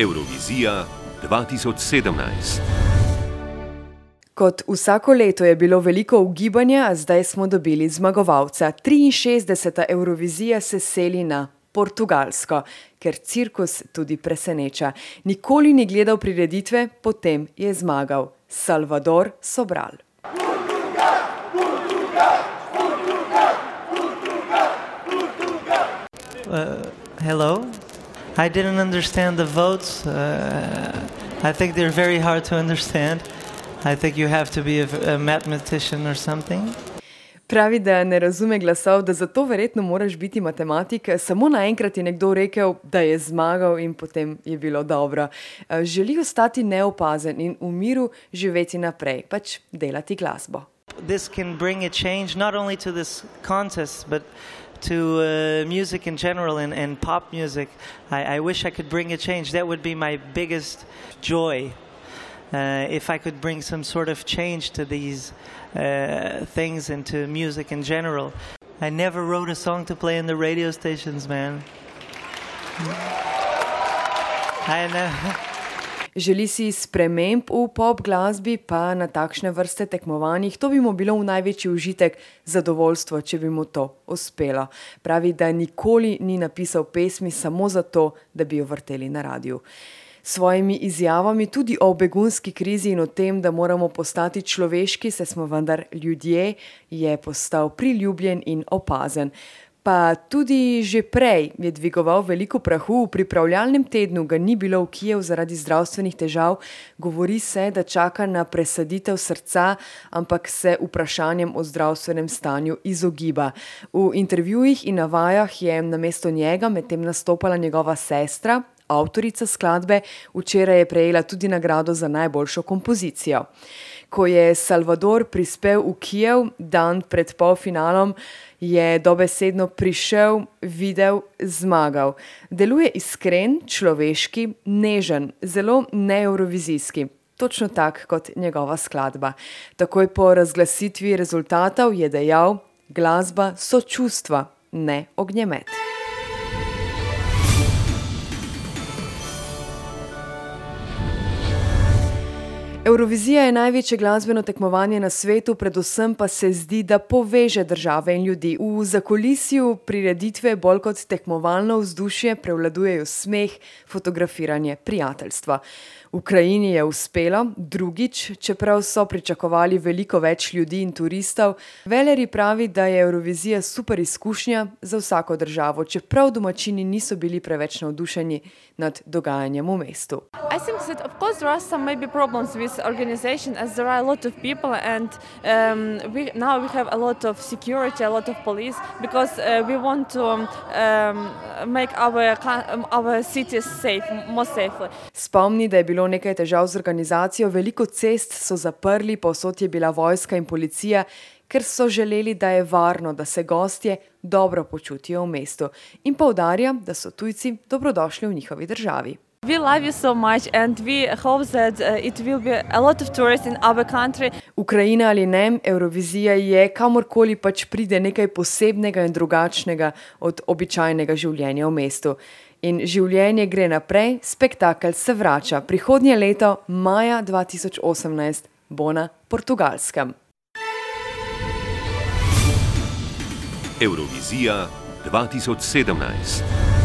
Eurovizija 2017. Kot vsako leto je bilo veliko ugibanja, a zdaj smo dobili zmagovalca. 63. Eurovizija se seli na Portugalsko, ker cirkus tudi preseneča. Nikoli ni gledal prireditve, potem je zmagal Salvador Sobral. Uh, hello. I didn't understand the votes. Uh, I think they're very hard to understand. I think you have to be a, a mathematician or something. Pravi, da ne razume glasov, da zato verjetno moraš biti matematik. Samo naenkrat je nekdo rekel, da je zmagal in potem je bilo dobro. Želi ostati neopazen in v miru živeti naprej, pač delati glasbo. This can bring a change not only to this contest, but to uh, music in general and, and pop music. I, I wish I could bring a change. That would be my biggest joy. Uh, if I could bring some sort of change to these uh, things and to music in general. I never wrote a song to play in the radio stations, man. I know. Želi si sprememb v pop glasbi, pa na takšne vrste tekmovanjih. To bi mu bilo v največji užitek, zadovoljstvo, če bi mu to uspelo. Pravi, da nikoli ni napisal pesmi samo zato, da bi jo vrteli na radiju. S svojimi izjavami tudi o begunski krizi in o tem, da moramo postati človeški, se smo vendar ljudje, je postal priljubljen in opazen. Pa tudi že prej je dvigoval veliko prahu, v pripravljalnem tednu ga ni bilo v Kijev zaradi zdravstvenih težav, govori se, da čaka na presaditev srca, ampak se vprašanjem o zdravstvenem stanju izogiba. V intervjujih in navajah je namesto njega medtem nastopala njegova sestra. Avtorica skladbe včeraj je prejela tudi nagrado za najboljšo kompozicijo. Ko je Salvador prispel v Kijev dan pred polfinalom, je dobesedno prišel, videl, zmagal. Deluje iskren, človeški, nežen, zelo neeurovizijski. Točno tak kot njegova skladba. Takoj po razglasitvi rezultatov je dejal: Glasba so čustva, ne ognjemet. Eurovizija je največje glasbeno tekmovanje na svetu, predvsem pa se zdi, da poveže države in ljudi. V zakolisju prireditve bolj kot tekmovalno vzdušje prevladujejo smeh, fotografiranje, prijateljstva. Ukrajini je uspelo, drugič, čeprav so pričakovali veliko več ljudi in turistov, Veleri pravi, da je Eurovizija super izkušnja za vsako državo, čeprav domačini niso bili preveč navdušeni nad dogajanjem v mestu. I think that of course there are some maybe problems with organization as there are a lot of people and um, we now we have a lot of security, a lot of police because uh, we want to um, um, make our um, our cities safe, more safely. Spomni, da je bilo nekaj težav z organizacijo, veliko cest so zaprli, povsod je bila vojska in policija, ker so želeli, da je varno, da se gostje dobro počutijo v mestu. In poudarja, da so tujci dobrodošli v njihovi državi. We love you so much and we hope that uh, it will be a lot of tourists in our country. Ukrajina ali ne, Eurovizija je kamorkoli pač pride nekaj posebnega in drugačnega od običajnega življenja v mestu. In življenje gre naprej, spektakel se vrača. Prihodnje leto, maja 2018, bo na Portugalskem. Eurovizija 2017.